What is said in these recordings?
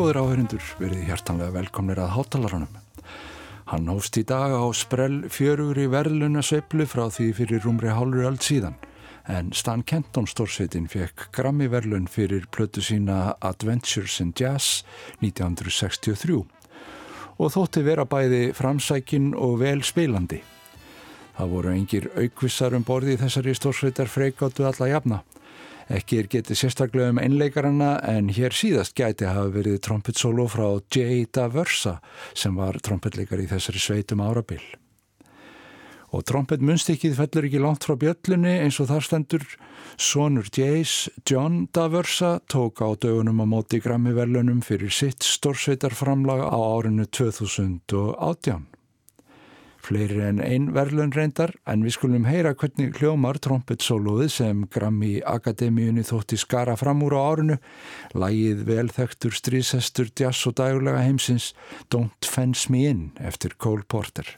Góður áhörindur verið hjartanlega velkomnir að hátalarunum. Hann hófst í dag á sprell fjörur í verðluna sveiplu frá því fyrir rúmri hálfur öll síðan en Stan Kenton stórsveitin fekk Grammy verðlun fyrir plötu sína Adventures in Jazz 1963 og þótti vera bæði framsækin og vel spilandi. Það voru engir aukvissar um borði þessari stórsveitar freikáttu alla jafna. Ekki er getið sérstaklega um einleikarana en hér síðast gæti hafa verið trompetsólo frá Jay Daversa sem var trompetleikar í þessari sveitum árabill. Og trompetmunstykkið fellur ekki langt frá bjöllunni eins og þar stendur Sónur Jays, John Daversa, tók á dögunum á móti grammiverlunum fyrir sitt stórsveitarframlag á árinu 2018. Fleiri en einn verðlun reyndar en við skulum heyra hvernig hljómar trompetsóluðið sem Grammy Akademíunni þótti skara fram úr á árinu. Lægið velþektur strísestur jazz og daglega heimsins Don't Fence Me In eftir Cole Porter.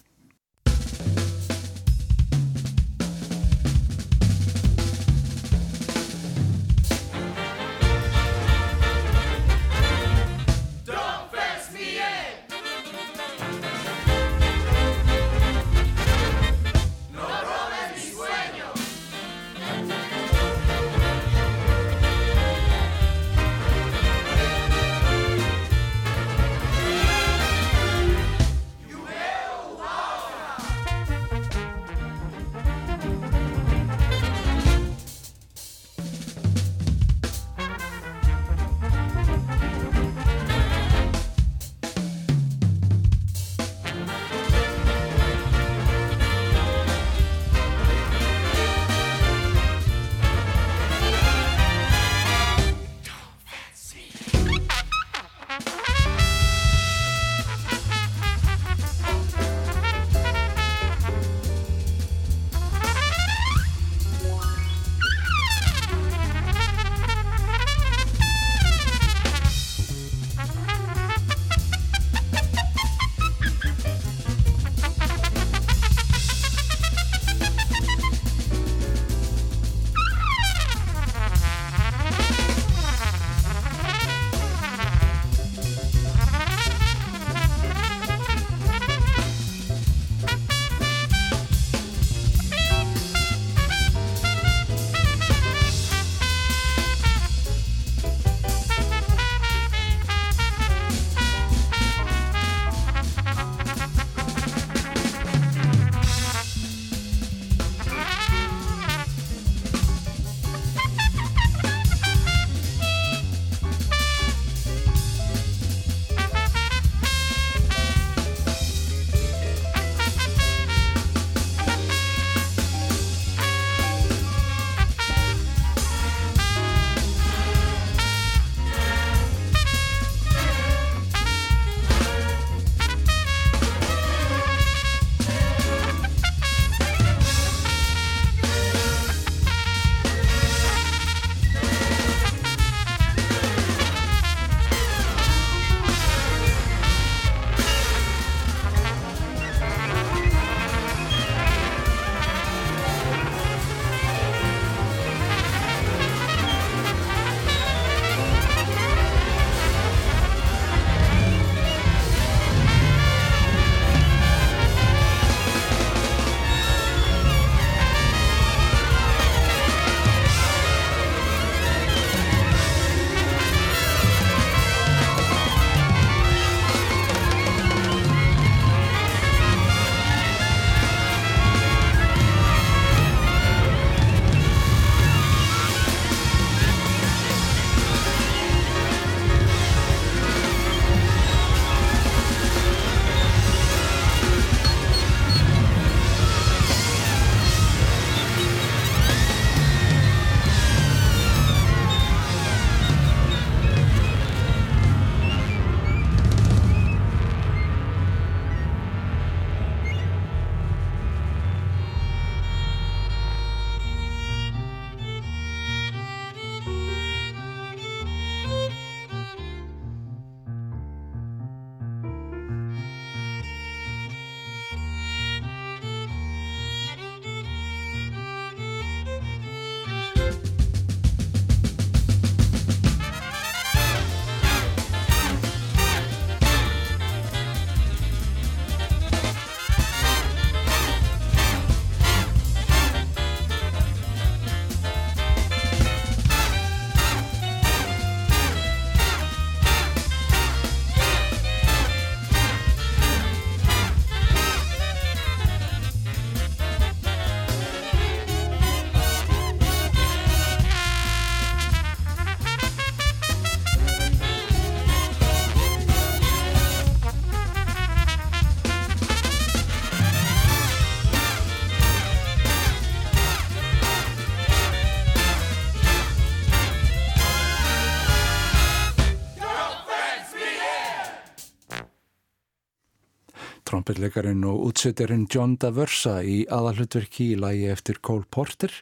Trompetleikarin og útsetjarinn John Daversa í aðalhutverki í lagi eftir Cole Porter.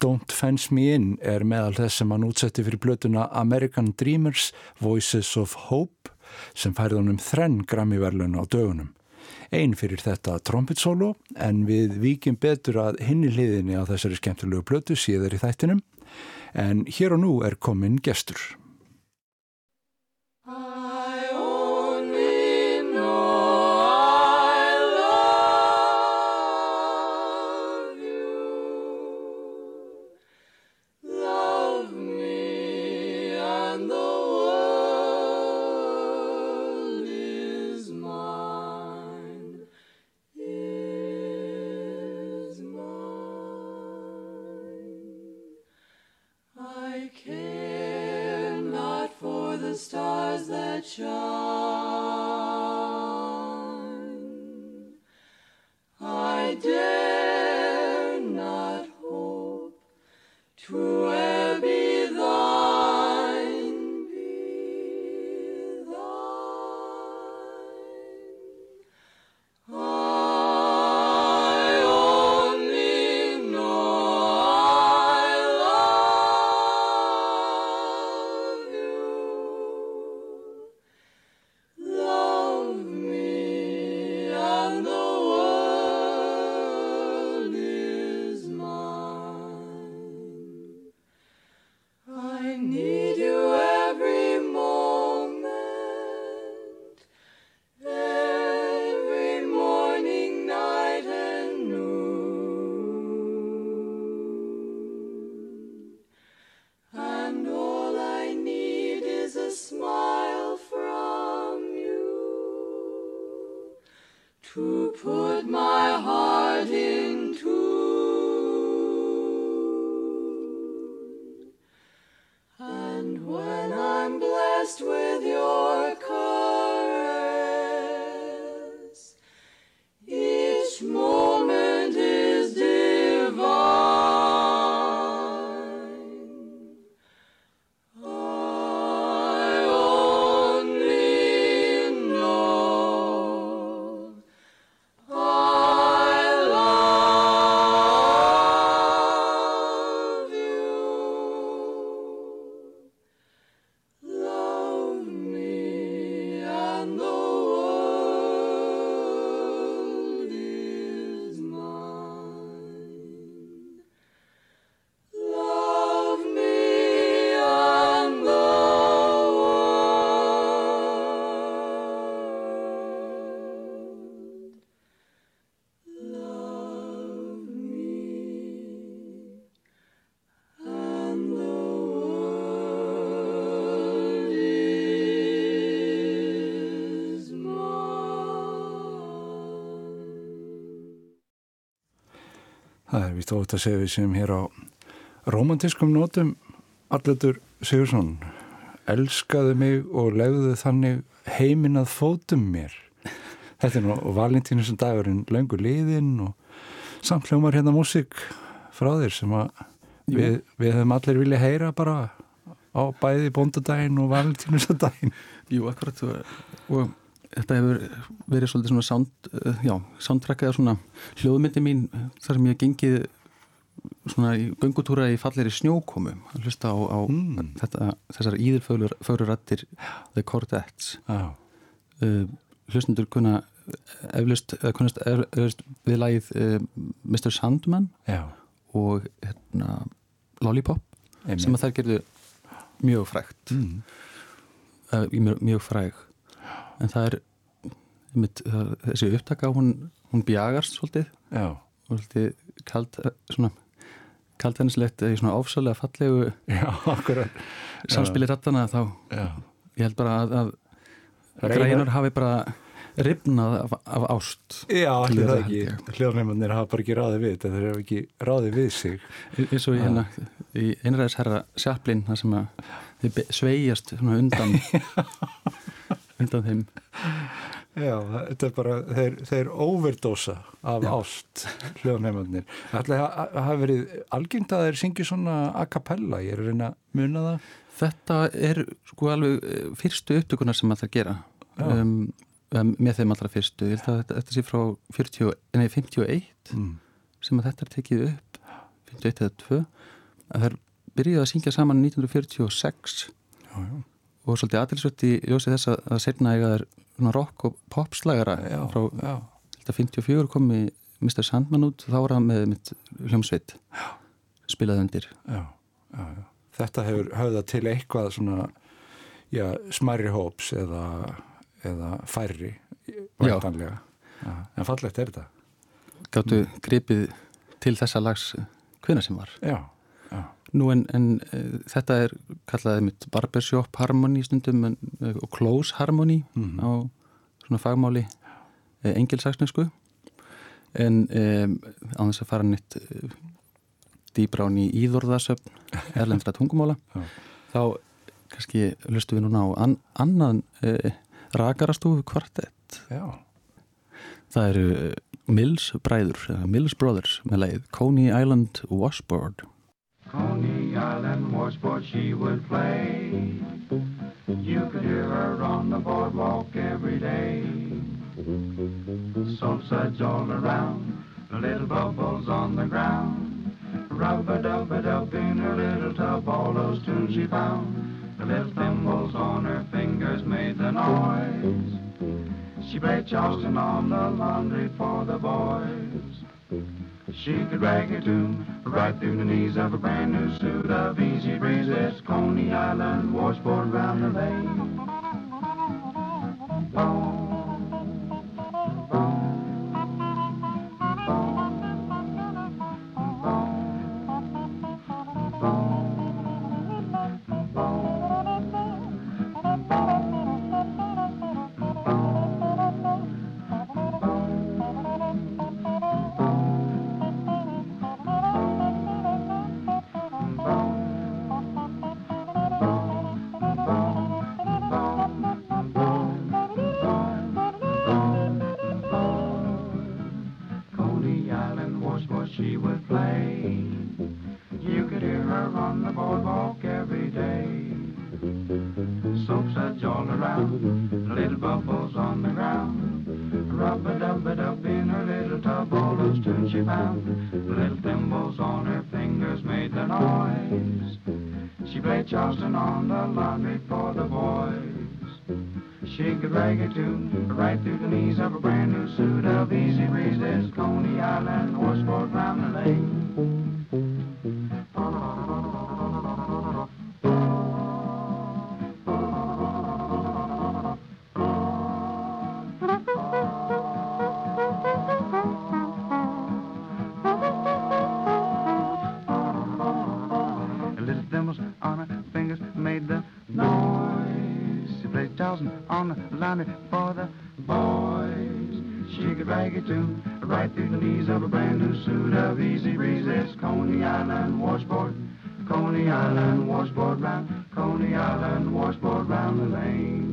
Don't Fence Me In er meðal þess sem hann útsetti fyrir blötuna American Dreamers Voices of Hope sem færði honum þrenn Grammy-verlun á dögunum. Einn fyrir þetta trompetsólo en við vikjum betur að hinni hliðinni á þessari skemmtilegu blötu síðar í þættinum en hér og nú er komin gestur. Það er vist ótt að segja við sem hér á romantiskum nótum. Arletur Sigursson elskaðu mig og legðu þannig heiminn að fótum mér. Þetta er nú valentínu sem dagurinn löngu liðinn og samtljómar hérna músik frá þér sem að við, við hefum allir vilja heyra bara á bæði bóndadaginn og valentínu sem daginn Jú, akkurat og þetta hefur verið svolítið svona sound, eh, já, soundtrack eða svona hljóðmyndi mín þar sem ég hef gengið svona í gungutúra í falleri snjókomu að hlusta á, á mm. þetta, þessar íðurförurattir The Cordettes ah. uh, hlustundur kunna eflust, kunnast eflust við lagið uh, Mr. Sandman já. og hérna Lollipop Einmitt. sem að þær gerðu mjög frægt mm. uh, mjög, mjög fræg en það er mitt, það, þessi upptaka hún, hún bjagast svolítið. Já. og svolítið kald svona kaldvennislegt eða svona áfsalega fallegu samspili rattana þá Já. ég held bara að, að grænar hafi bara ripnað af, af ást Já, allir það ekki. hljóðnæmannir hafa bara ekki ráðið við þetta þeir hafa ekki ráðið við sig. Eins og hérna í einræðisherra Sjaplin það sem að þið sveigjast undan undan þeim Já, þetta er bara, þeir, þeir overdósa af Já. ást hljóðnæmannir. Það hafa verið algengt að þeir syngja svona a cappella, ég er að reyna að muna það. Þetta er sko alveg eh, fyrstu upptökunar sem að það gera. Um, með þeim allra fyrstu ég held að þetta, sé frá 40, nei, 51 mm. sem að þetta er tekið upp 51 eða 2 að þær byrjuði að syngja saman 1946 já, já. Og svolítið aðtilsvöld í ljósi þess að, að setna eiga þær svona rock og popslægara Já, frá já, held að 54 kom í Mr. Sandman út þá var það með mitt hljómsveit spilaði undir já. Þetta hefur höfða til eitthvað svona smæri hóps eða, eða færri væntanlega. Já. En fallegt er þetta. gáttu gripið til þessa lags hvena sem var já, Nú en, en uh, þetta er kallaði mitt barbershop harmony stundum en, uh, og close harmony Mhm. á svona fagmáli uh, engilsaksnesku en um, á þess að fara nitt uh, dýbra án í íðorðasöfn erlendra tungumála Já. þá kannski lustu við núna á an, annan rakarastofu kvartett já, það eru Mills bræður Mills Brothers með leið Coney Island Washboard Coney Island washboard she would play. You could hear her on the boardwalk every day. Soap suds all around, little bubbles on the ground. Rub-a-dub-a-dub in her little tub, all those tunes she found. The little thimbles on her fingers made the noise. She played Charleston on the laundry for the boys. She could rag a tune right through the knees of a brand new suit of easy breezes, Coney Island washboard round the lane. Boom, Charleston on the laundry for the boys. She could rag it too, right through the knees of a brand new suit of easy breezes, Coney Island washboard round the lane. Brand new suit of easy breezes. Coney Island washboard, Coney Island washboard round, Coney Island washboard round the lane.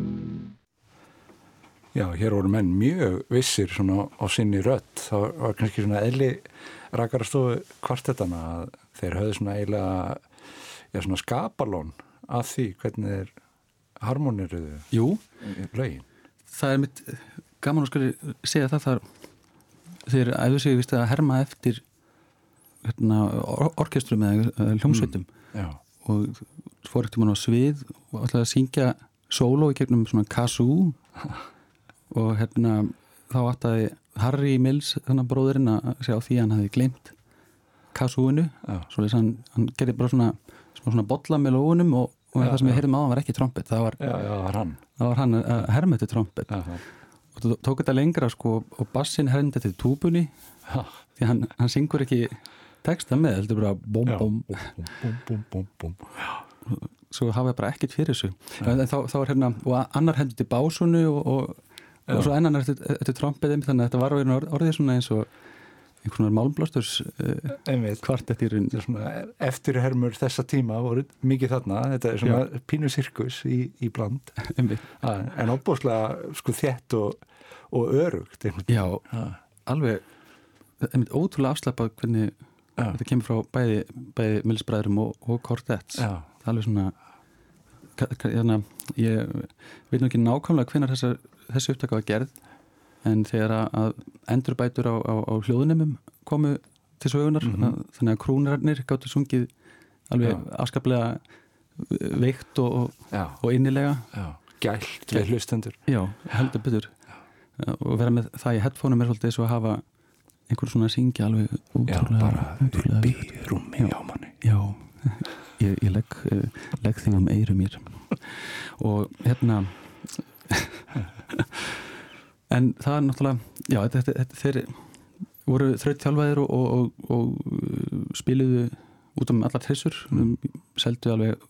já, hér voru menn mjög vissir svona á sinni rött. Það var kannski svona eðli rakarastofu kvartettana að þeir höfðu svona eiginlega, já, svona skapalón að því hvernig þeir harmoniruðu Jú, lögin. það er mitt gaman að skilja segja það þar þeir æfðu sig víst, að herma eftir hérna, or orkestrum eða eh, hljómsveitum. Já, og fór ekkert mann á svið og ætlaði að syngja sóló í gegnum svona kazoo. Og hérna þá áttaði Harry Mills þannig bróðurinn að segja á því að hann hafi glemt kazooinu svo leys hann, hann gerði bara svona svona bolla með lóunum og, og Já, það sem við heyrðum á var ekki trompet. Það var, já, já, það var hann. hann að herma þetta trompet. Já, já. Og tók þetta lengra sko og bassin herndi til túbunni því hann, hann syngur ekki texta með, heldur bara bom bom. Búm, búm, búm. svo hafa ég bara ekkert fyrir þessu. En þá, þá er hérna, og annar hendur til básunu og, og, og svo ennan eftir, eftir trompiðum, þannig að þetta var orðið svona eins og einhvern veginn málblástur uh, Einmitt. kvart eftir Þetta er svona eftirhermur þessa tíma voru mikið þarna, þetta er svona pínu sirkus í, í bland einmitt. Ah, en óbúslega sko þétt og, og örugt einhvern já, veginn. alveg einmitt ótrúlega afslapað hvernig Já. þetta kemur frá bæði, bæði Milsbræðurum og, og Já, er alveg svona hérna, ég veit nú ekki nákvæmlega þessar, þessi upptaka var gerð en þegar að, endurbætur á, á, á hljóðunemum komu til sögunar Mhm. að, þannig að krúnirarnir gáttu sungið alveg Já. afskaplega veikt og, og, Já, og innilega. Já, gælt við hlustendur. Já, heldur betur. Og vera með það í headphoneum er svolítið svo að hafa einhver svona syngja alveg Já, útrúlega, bara útrúlega upp í rúmi Já. Já, ég, ég legg, eh, legg þig um eyru mér. Og hérna en það er náttúrulega já, þetta, þetta, þeir voru þraut þjálfaðir og, og, og, og spiluðu út um allar trissur um, seldu alveg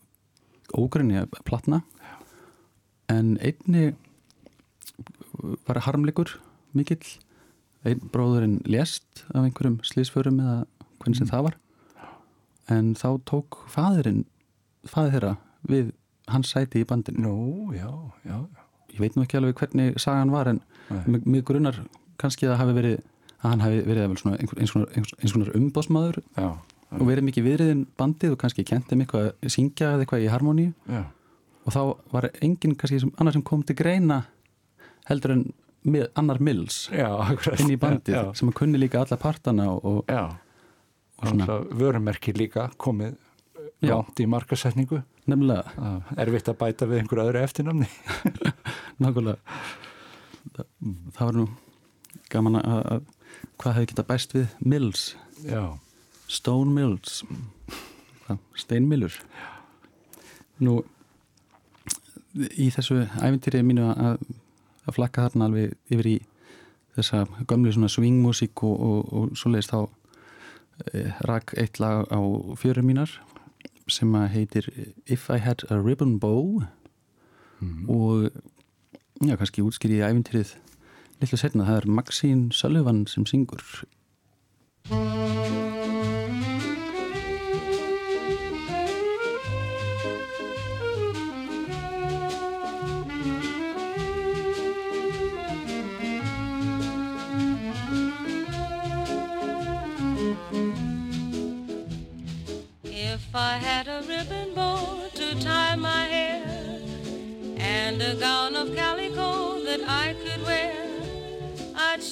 ógrinni að platna. En einni var harmleikur mikill. Einn bróðurinn lést af einhverjum slísförum eða hvernig sem það var. En þá tók faðurinn faður þeirra við hans sæti í bandinu. Nú, já, já, ég veit nú ekki alveg hvernig sagan var en mig grunnar kannski að hafi verið að hann hafi verið eins konar, umbóðsmaður já, og verið mikið viðriðin bandið og kannski kent þeim eitthvað að syngja eða eitthvað í harmoníu. Já, og þá var enginn kannski sem, annar sem kom til greina heldur en mið, annar Mills já, inn í bandið Já, sem að kunni líka alla partana og, og. Og svona- og vörumerki líka komið. Langt í markasetningu nefnilega. Er erfitt að bæta við einhverju öðru eftirnamni nákvæmlega. Það, var nú gaman að, að hvað hefði geta bæst við Mills, Já, Stone Mills. Steinmillur nú í þessu æfintýri mínu að, að flakka þarna alveg yfir í þessa gömlu svona swingmusík og, og, og svoleiðist þá e, rak eitt lag á fjörum mínar sem heitir If I Had a Ribbon Bow. Og já, kannski útskýri ég æfintýrið litlu setna, það er Maxine Sullivan sem syngur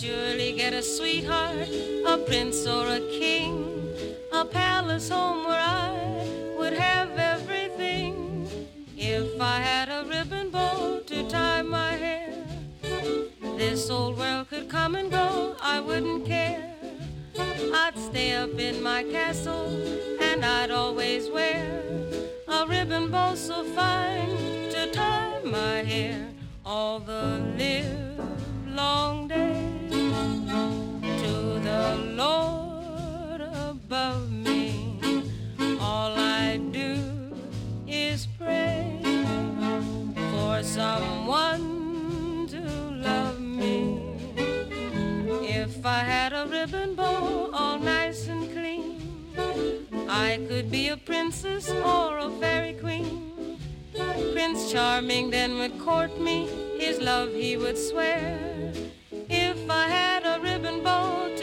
surely get a sweetheart, a prince or a king, a palace home where I would have everything. If I had a ribbon bow to tie my hair, this old world could come and go, I wouldn't care. I'd stay up in my castle and I'd always wear a ribbon bow so fine to tie my hair all the live long day above me. All I do is pray for someone to love me. If I had a ribbon bow all nice and clean, I could be a princess or a fairy queen. Prince Charming then would court me, his love he would swear. If I had a ribbon bow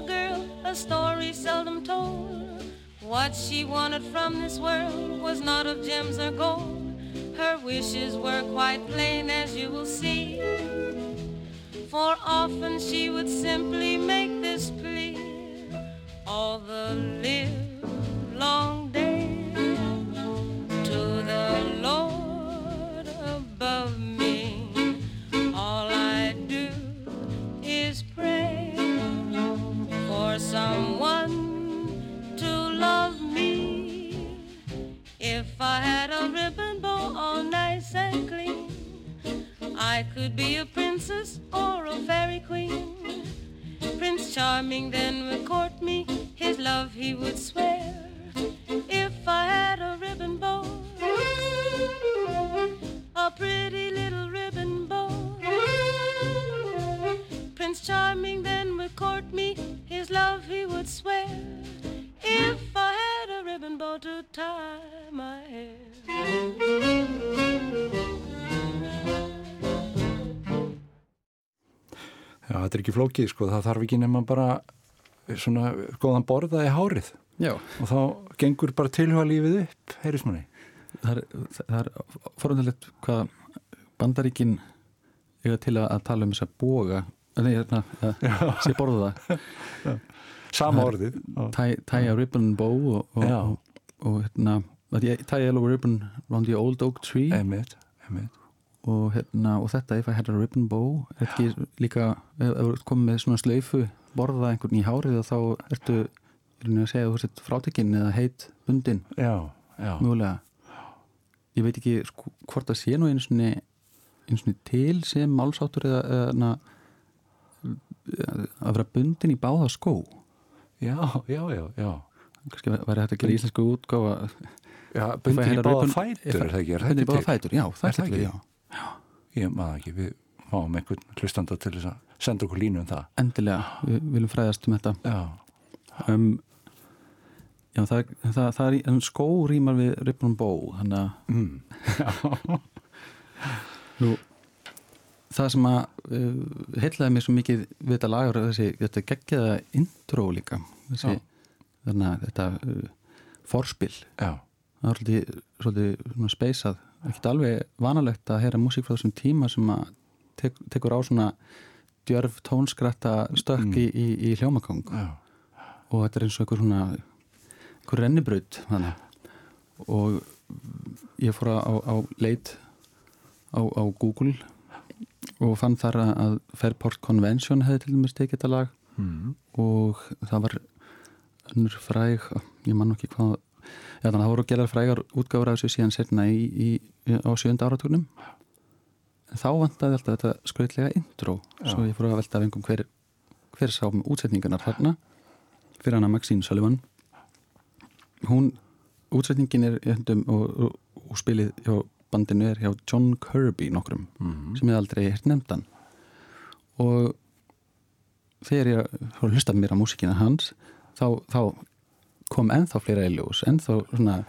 a girl, a story seldom told. What she wanted from this world was not of gems or gold. Her wishes were quite plain, as you will see. For often she would simply make this plea all the live long If I had a ribbon bow all nice and clean, I could be a princess or a fairy queen. Prince Charming then would court me, his love he would swear. If I had a ribbon bow, a pretty little ribbon bow. Prince Charming then would court me, his love he would swear. If I had a ribbon bow to tie my hair. Já, þetta er ekki flókið, sko, það þarf ekki nema bara svona góðan borða í hárið. Já, og þá gengur bara tilhuga lífið upp, heyrismanni. það er, það er forundilegt hvað bandaríkin eiga til að, að tala um þess að boga. Nei, hérna, að sé borða það Sama orðið. tie, tie a ribbon bow og, og, og, og hérna að ég- tie a yellow ribbon round the old oak tree. Emmett, emmett. og, hérna, og þetta if I had a ribbon bow ekki líka ef þú komið með svona slaufu borða einhvern í hárið og þá ertu rauninni að segja að frátekinn eða heit bundin mjögulega ég veit ekki sko, hvort það sé nú einu svona til sem málsáttur eða, eða að vera bundin í báða skó Já, já, já, já. kannski væri hægt að gera íslensku útgáfa Já, had í báða fætur, er það ekki? Bundin í þetta báða fætur, já, það Er það ekki? já. Ég maður ekki, við fáum einhvern hlustanda til þess að senda okkur línu um það. endilega, við viljum fræðast um þetta Já, um, já, það, það, það er skó rýmar við ribbon bow þannig að mm. Nú, það sem að uh, heitlaði mér svo mikið við þetta lagur þessi, þetta geggjaða intro líka. Þessi, að þetta uh, forspil. Já, það er svolítið, svolítið svona speysað. Ekkert alveg vanalegt að heyra músík frá þessum tíma sem að tek, tekur á svona djörf tónskratta stökk í, í, í hljómagang já, og þetta er eins og einhver svona einhver rennibraut og ég fór á, á leit á, á Google og fann þar að- Fairport Convention hefði til dæmis tekið þetta lag. Mm. og það var önnur fræg ég man nú ekki hvað já, þannig að það voru gerðar frægar útgáfur af þessu síðan setna í, í, á sjönda áratugnum. En þá vantaði alltaf þetta skrautlega intro svo ég fór að velta af einhverjum hver, hver sá um útsetningarnar þarna fyrir hana Maxine Sullivan. Hún útsetningin er og, og, og spilið hjá bandinu er hjá John Kirby nokkrum Mm. sem ég aldrei hert nefndan og þegar ég fór að hlusta mér á músikina hans þá, þá kom ennþá fleira eiljós, ennþá svona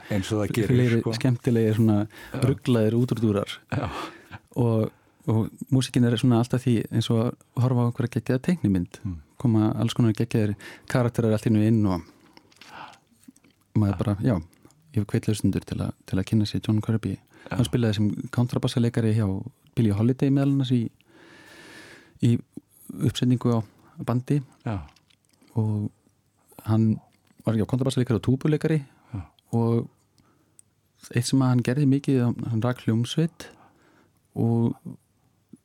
gerir fleiri sko. skemmtilegir svona rugglaðir útrúdúrar Já. og, og músikin er svona alltaf því eins og að horfa á einhverja geggjaða teiknimynd Mm. koma alls konar geggjaðir karakterar allt innu inn og maður bara, já ég hef kveitlaustundur til, til að kynna sér John Kirby hann spilaði sem kontrabassalegari hjá Billie Holiday meðal annars í, í uppsetningu á bandi. Já, og hann var kontrabassalegari og túbulegari og eitt sem hann gerði mikið hann rak hljómsveit. Og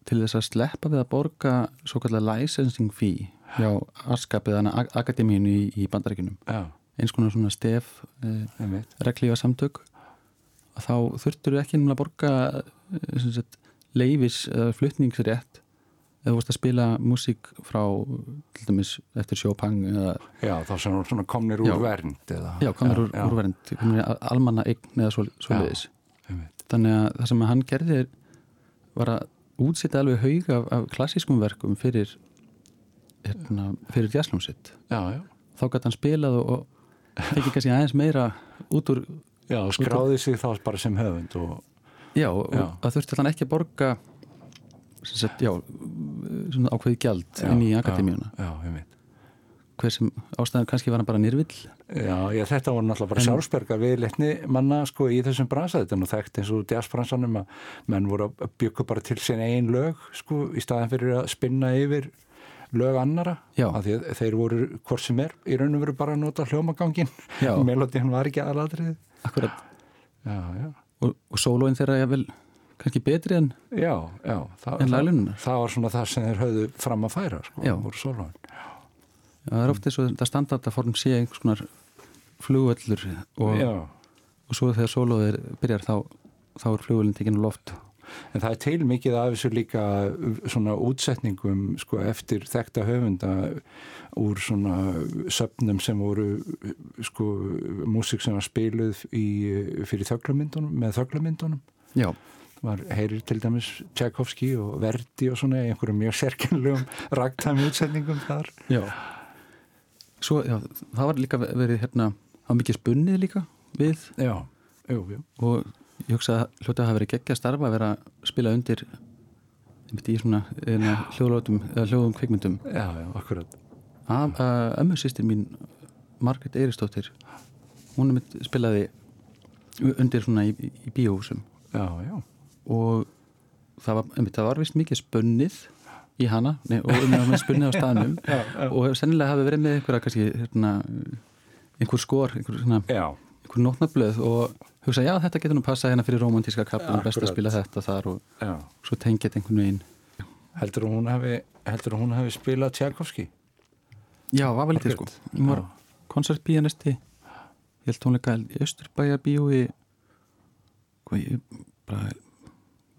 til þess að sleppa við að borga svo kallar licensing fee hjá ASCAP eða Akademíinu í, í bandaríkunum já, eins konar svona stef eh, reglífa samtök þá þurftur ekki að borga eh, sagt, leifis eða flutningsrétt eða þú vorst að spila músík frá til dæmis eftir Chopin eða Já, þá sem svona komnir úr Já. vernd eða, já, komur úr, úr vernd almanna eign eða svo, svo leiðis þannig að það sem að hann gerði er, var að útsita alveg haug af, af klassískum verkum fyrir hérna, fyrir jazzljómsitt Já, já, þá gæti hann spilað og, og fekk kannski aðeins meira út úr já, og skráði sig þá bara sem höfund og Já, og Já. það þurfti hann ekki að borga sem sagt, já, svona ákveði gjald já, inn í akademíuna Já, já, einmitt. hver sem ástæður kannski var hann bara nýrvill Já, já, þetta voru náttúrulega bara sjálfsberga viðleitni manna sko í þessum bransa þetta er nú þekkt eins og jazzbransanum að menn voru að byggja bara til sín einn lög sko í staðan fyrir að spinna yfir lög annara því að þeir voru hvort sem er í raun og veru bara að nota hljómagangin melodín var ekki aðladrið akkurat. Já, já, og, og sólóin þeirra er vel kannski betri en já, já það, En það, laglínunar? það var svona það sem þeir höfðu fram að færa sko, voru sólóin. Já, það er oft eins og þetta standardaform sé einhvers konar flugvöllur og, og svo þegar sólóið byrjar þá, þá er flugvöllin tekinn á loft En það er til mikið af þessu líka svona útsetningum sko, eftir þekta höfunda úr svona söfnum sem voru sko, músik sem var spiluð í, fyrir þöglamyndunum, með þöglamyndunum. Já, var heyrir til dæmis Tchaikovsky og Verdi og svona einhverjum mjög sérkennlegum ragtæmi útsetningum þar. já Svo, já, það var líka verið hérna, var mikið spunnið líka við Já, jú, jú. og ég hugsa að hljóta að hafa verið geggja starfa að vera að spila undir í svona hljóðlótum eða hljóðum kvikmyndum. Já, já, akkurat. Ömmu sýstir mín Margrét Eiristóttir hún einmitt spilaði undir svona í, í, bíóhúsum. Já, já, og það var, einmitt, það var vist mikið spunnið í hana nei, og um með spunnið á staðnum. Já, já. og sennilega hafi verið með einhverja kannski hérna, einhver skor einhver, svona, já. Einhver nótnablöð og hugsa já þetta getur nú passað hérna fyrir romantíska kaplan best að spila þetta þar og já. svo tengja þetta einhvern veginn. Heldur hún hafi, heldur hún hafi spilað Tchaikovsky? já, var vel litið sko hún var koncertpíanisti ég held tónleika í Östurbæja bíói hvað ég bara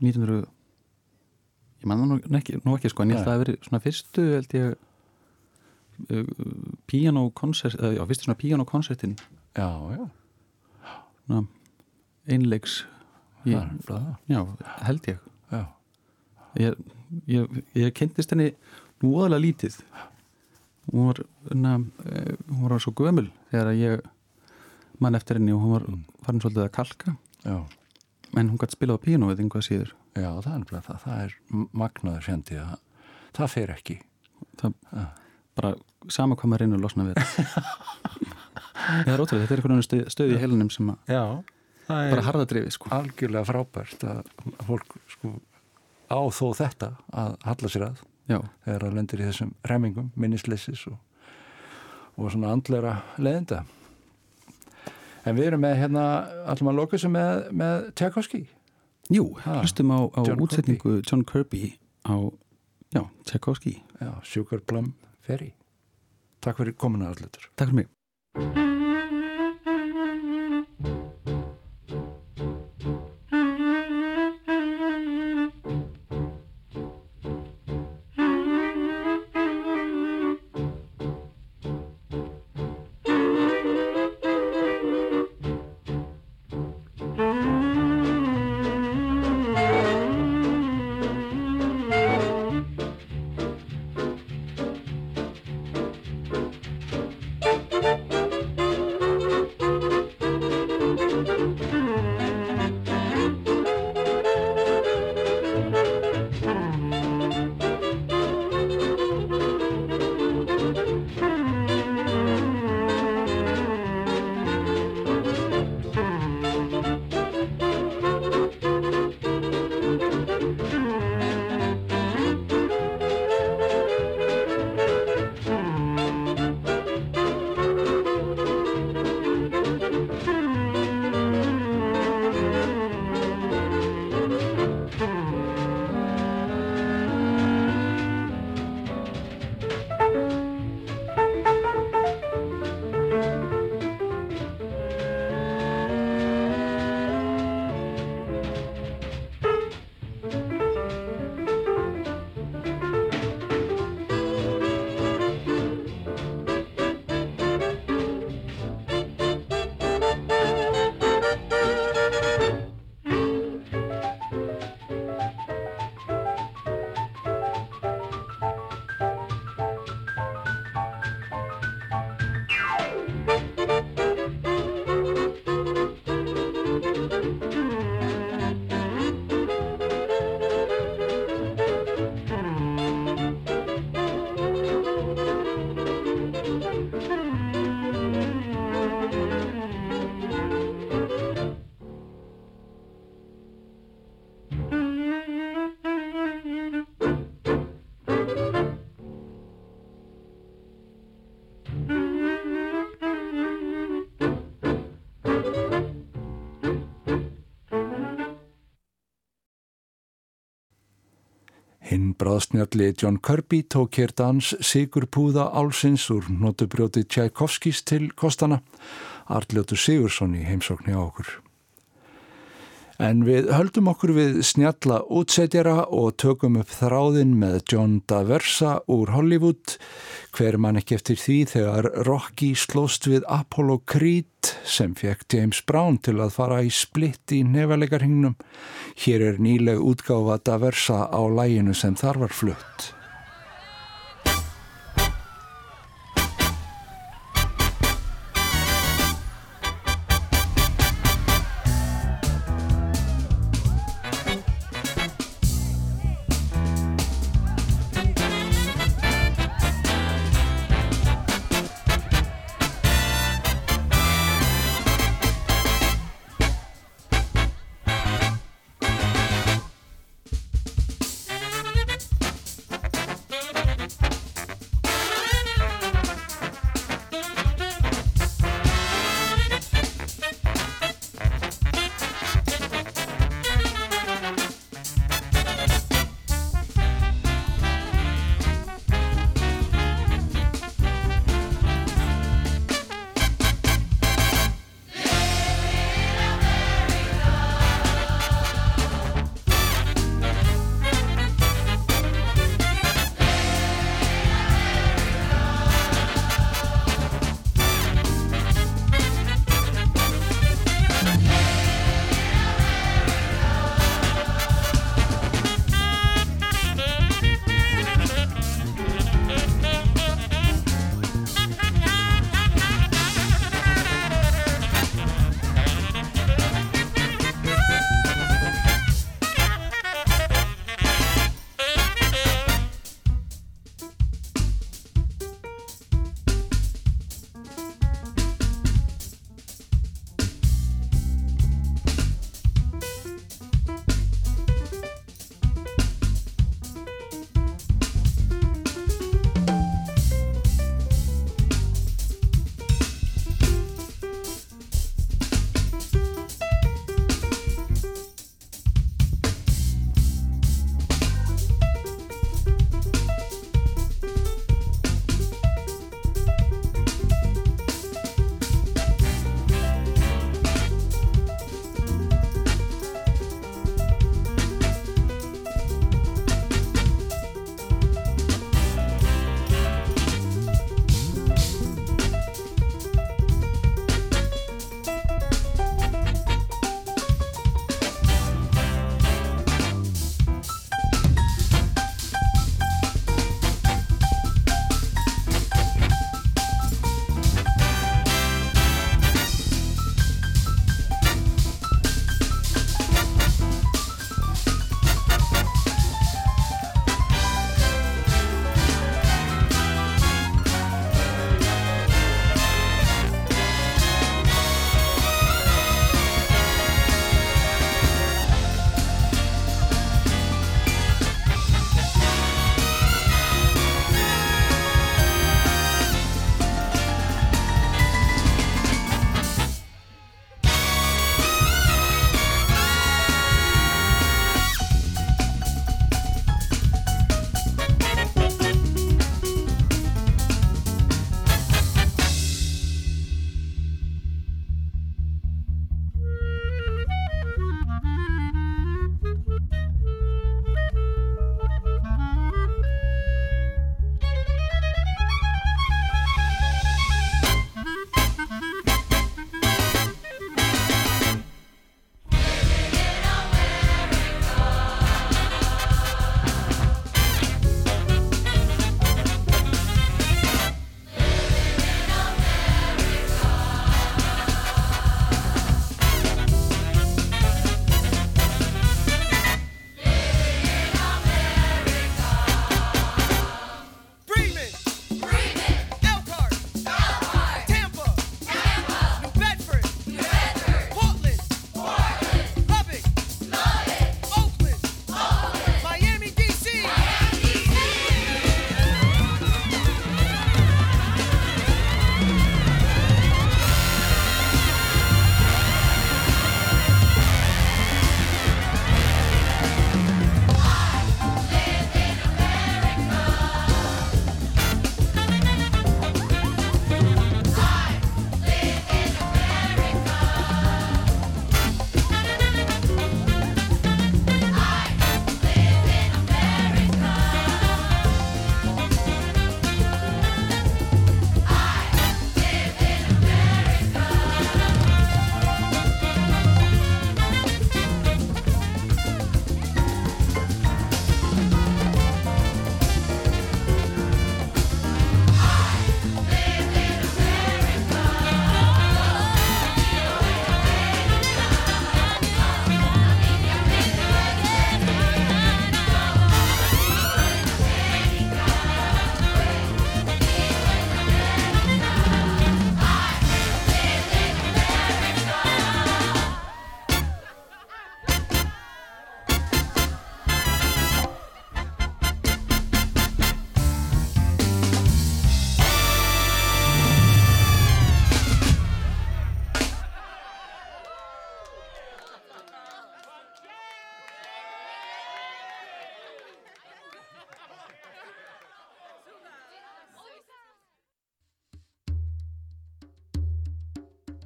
1900 ég man það nú ekki, nú ekki sko en ég held að það hafi verið svona fyrstu held ég uh, píanókoncert eða já, fyrstu svona píanókoncertin Já, já, einleiks. Er nefnilega það. já, held ég. Já, ég, ég, ég kynntist henni nú óðalega lítið. Hún var, na, hún var svo gömul þegar ég mann eftir henni og hún var Mm. farin svolítið að kalka. Já, en hún gæti spilað á píanóið einhvað síður. Já, það er það. Það er magnaður fjandi að það fer ekki. það bara sama hvað maður reynir að losna við það er ótrúlega, þetta er einhvern veginn stöð, í heilinum sem Já, bara harðadrifi sko algjörlega frábært að fólk sko á þó þetta að halla sér að já, þegar það lendir í þessum remmingum, minnisleysis og, og svona andlera leðinda. En við erum með hérna, allum að loka þessu með, með Tchaikovsky. jú, hlustum á, á John útsetningu John Kirby á, já, Tchaikovsky Sugar Plum Ferry. Takk fyrir komuna allutur. Takk fyrir mig Hinn bráðsnjalli John Kirby tók hér dans Sigurpúða Álsins úr notubrjóti Tchaikovskis til kostana, Arljótur Sigursson í heimsókn hjá okkur. En við höldum okkur við snjalla útsetjara og tökum upp þráðin með John Daversa úr Hollywood. Hver mann ekki eftir því þegar Rocky slóst við Apollo Creed sem fekk James Brown til að fara í splitt í nefalegarhingnum. Hér er nýleg útgáfa Daversa á læginu sem þar var flutt.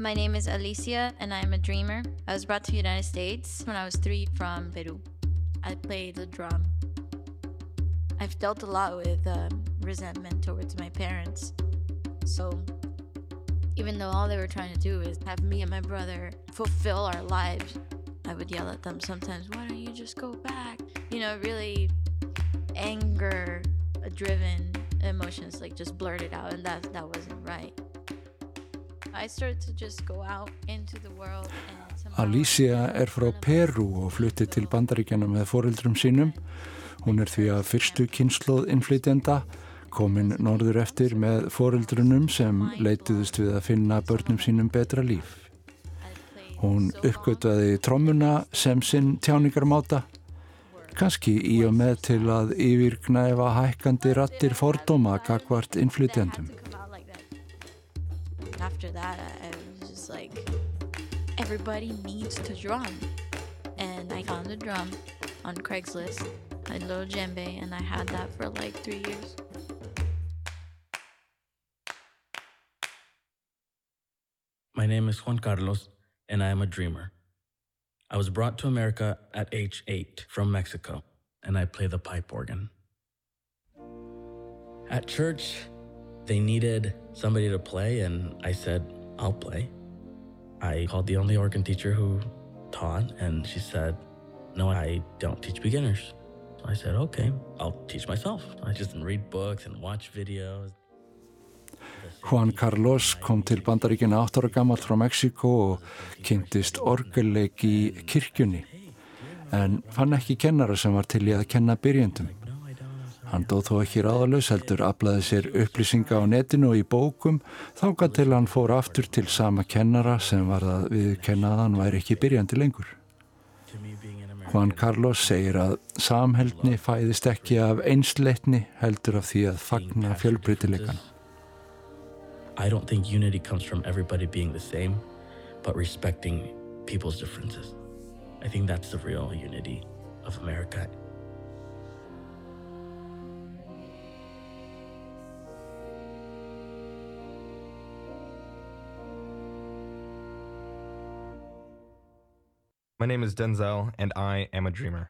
My name is Alicia and I am a dreamer. I was brought to the United States when I was three from Peru. I played the drum. I've dealt a lot with um, resentment towards my parents. So even though all they were trying to do is have me and my brother fulfill our lives, I would yell at them sometimes, why don't you just go back? You know, really anger driven emotions like just blurted out and that that wasn't right. Alicia er frá Peru og flutti til bandaríkjana með foreldrum sínum. Hún er því að fyrstu kynsloð innflytjenda komin norður eftir með foreldrunum sem leituðust við að finna börnum sínum betra líf. Hún uppgötvaði trommuna sem sinn tjáningarmáta, kannski í og með til að yfirgnæfa hækkandi rattir fordóma gagvart innflytjendum. After that, I, was just like, everybody needs to drum. And I found a drum on Craigslist, a little djembe, and I had that for like three years. My name is Juan Carlos, and I am a dreamer. I was brought to America at age eight from Mexico, and I play the pipe organ. At church, they needed somebody to play, and I said, I'll play. I called the only organ teacher who taught, and she said, No, I don't teach beginners. So I said, Okay, I'll teach myself. I just read books and watch videos. Juan Carlos kom til bandaríkina 8 ára gammalt frá Mexiko og kynntist orgelleik í kirkjunni en fann ekki kennara sem var til í að kenna byrjendum. Hann dóð þó ekki ráðalös heldur aflaði sér upplýsinga á netinu og í bókum þáka til hann fór aftur til sama kennara sem var að við kennaðan væri ekki byrjandi lengur. Juan Carlos segir að samheldni fæðist ekki af einsleitni heldur af því að fagna fjölbreytileikan. I don't think unity comes from everybody being the same, but respecting people's differences. I think that's the real unity of America. My name is Denzel, and I am a dreamer.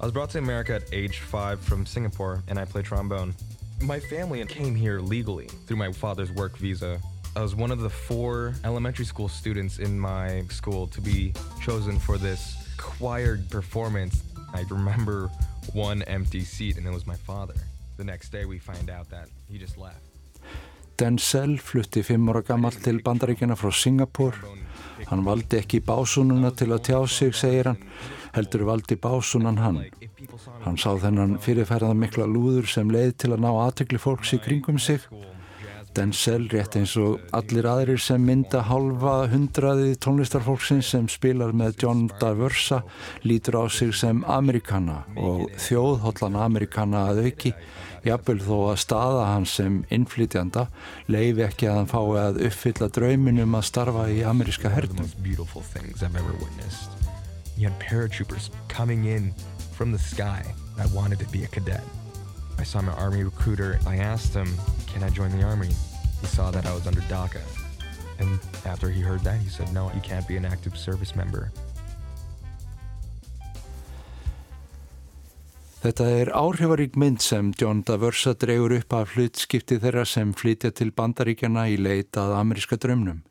I was brought to America at age five from Singapore, and I play trombone. My family came here legally through my father's work visa. I was one of the four elementary school students in my school to be chosen for this choir performance. I remember one empty seat, and it was my father. The next day, we find out that he just left. Denzel flutti fimm ára gammal til bandaríkjana frá Singapur. Hann valdi ekki básununa til að tjá sig, segir hann, heldur valdi básunan hann. Hann sá þennan fyrirferða mikla lúður sem leið til að ná aðtökli fólks í kringum sig. Denzel, rétt eins og allir aðrir sem mynda halva hundraði tónlistarfólksins sem spilar með John Daversa lítur á sig sem Amerikana og þjóðhóllan Amerikana að auki jafnvel þó að staða hans sem innflytjanda leifi ekki að hann fái að uppfylla drauminum að starfa í ameríska One of the hernum. most beautiful things I've ever witnessed. You had paratroopers coming in from the sky. I wanted to be a cadet. I saw my army recruiter. I asked him, Can I join the army? He saw that I was under DACA. And after he heard that, he said, No, you can't be an active service member. Þetta er áhrifarík mynd sem John Daversa dregur upp af hlutskipti þeirra sem flytja til bandaríkjana í leitað ameríska draumnum.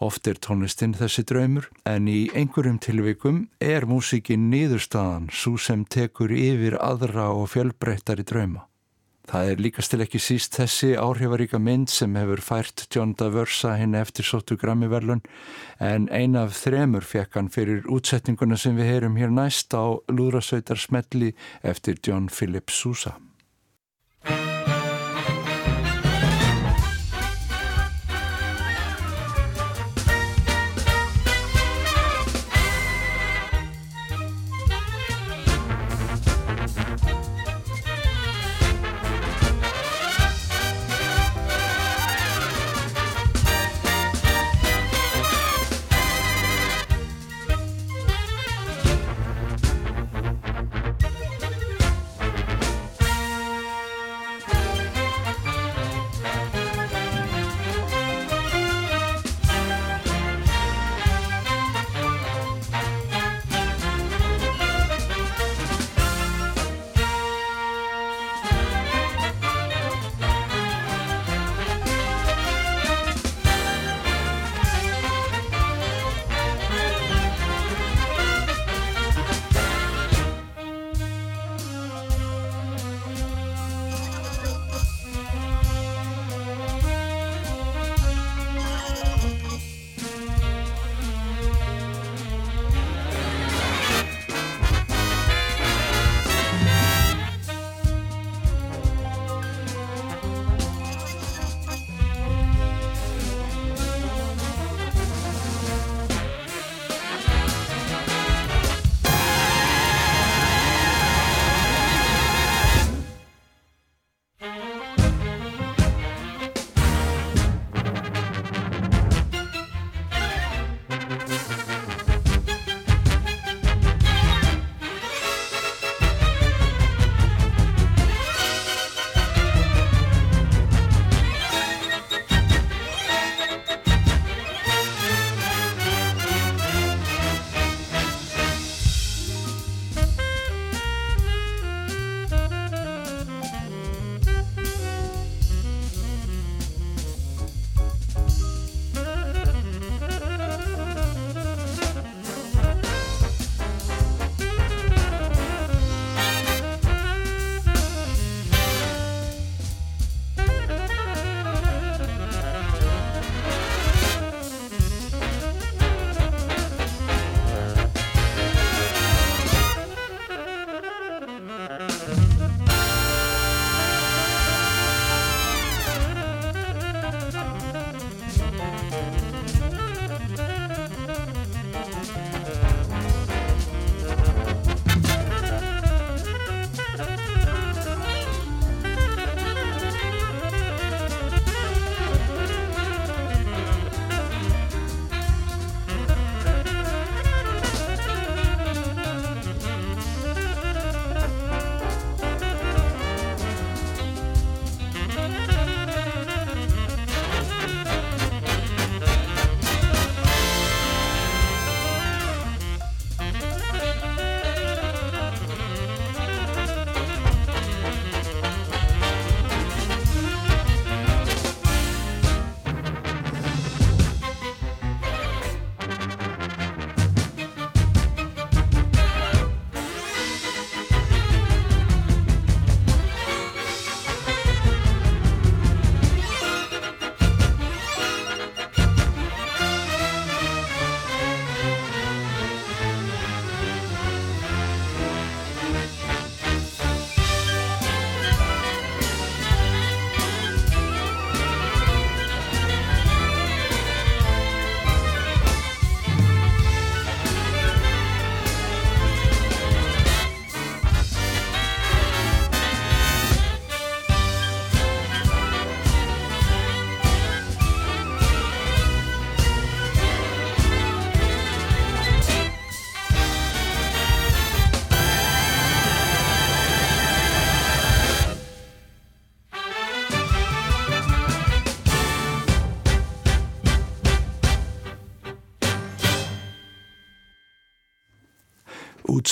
Oft er tónlistinn þessi draumur en í einhverjum tilvikum er músíkin nýðurstaðan svo sem tekur yfir aðra og fjölbreyttari drauma. Það er líkast til ekki síst þessi áhrifaríka mynd sem hefur fært John Daversa hinn eftir sóttu Grammy-verlun en ein af þremur fekk hann fyrir útsetninguna sem við heyrum hér næst á Lúðrasveitar smelli eftir John Philip Sousa.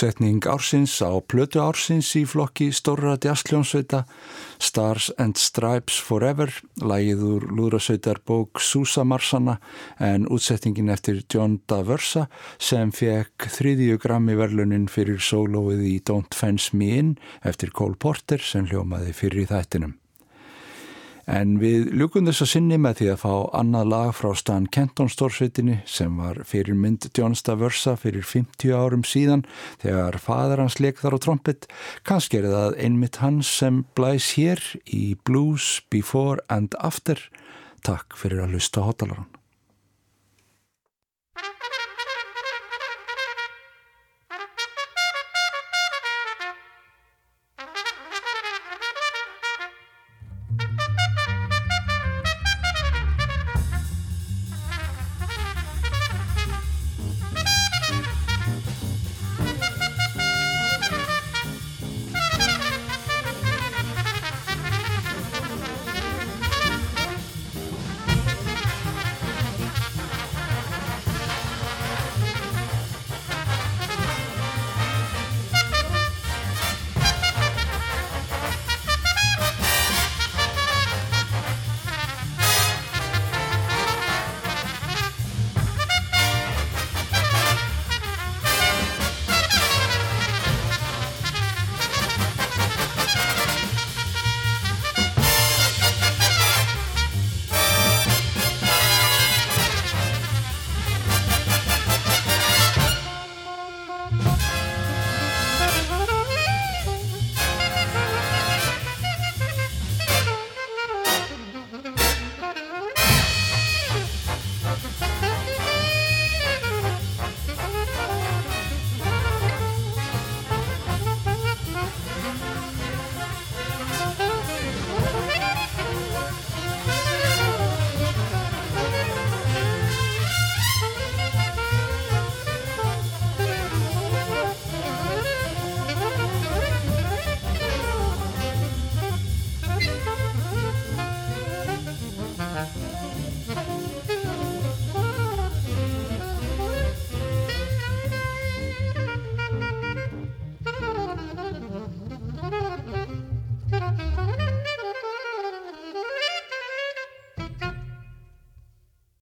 Útsetning ársins á plötu ársins í flokki Stóra Djastljónsveita Stars and Stripes Forever lægið úr lúðrasveitar bók Susa Marsana en útsetningin eftir John Daversa sem fekk þriðju grammi verlunin fyrir sólóið í Don't Fence Me In eftir Cole Porter sem hljómaði fyrir í þættinum. En við ljúkum þess að sinni með því að fá annað lag frá Stan Kenton stórsveitinni sem var fyrir mynd John Staversa fyrir 50 árum síðan þegar fadur hans leik þar á trompet. Kannski er það einmitt hans sem blæs hér í Blues Before and After. Takk fyrir að lusta hótalarun.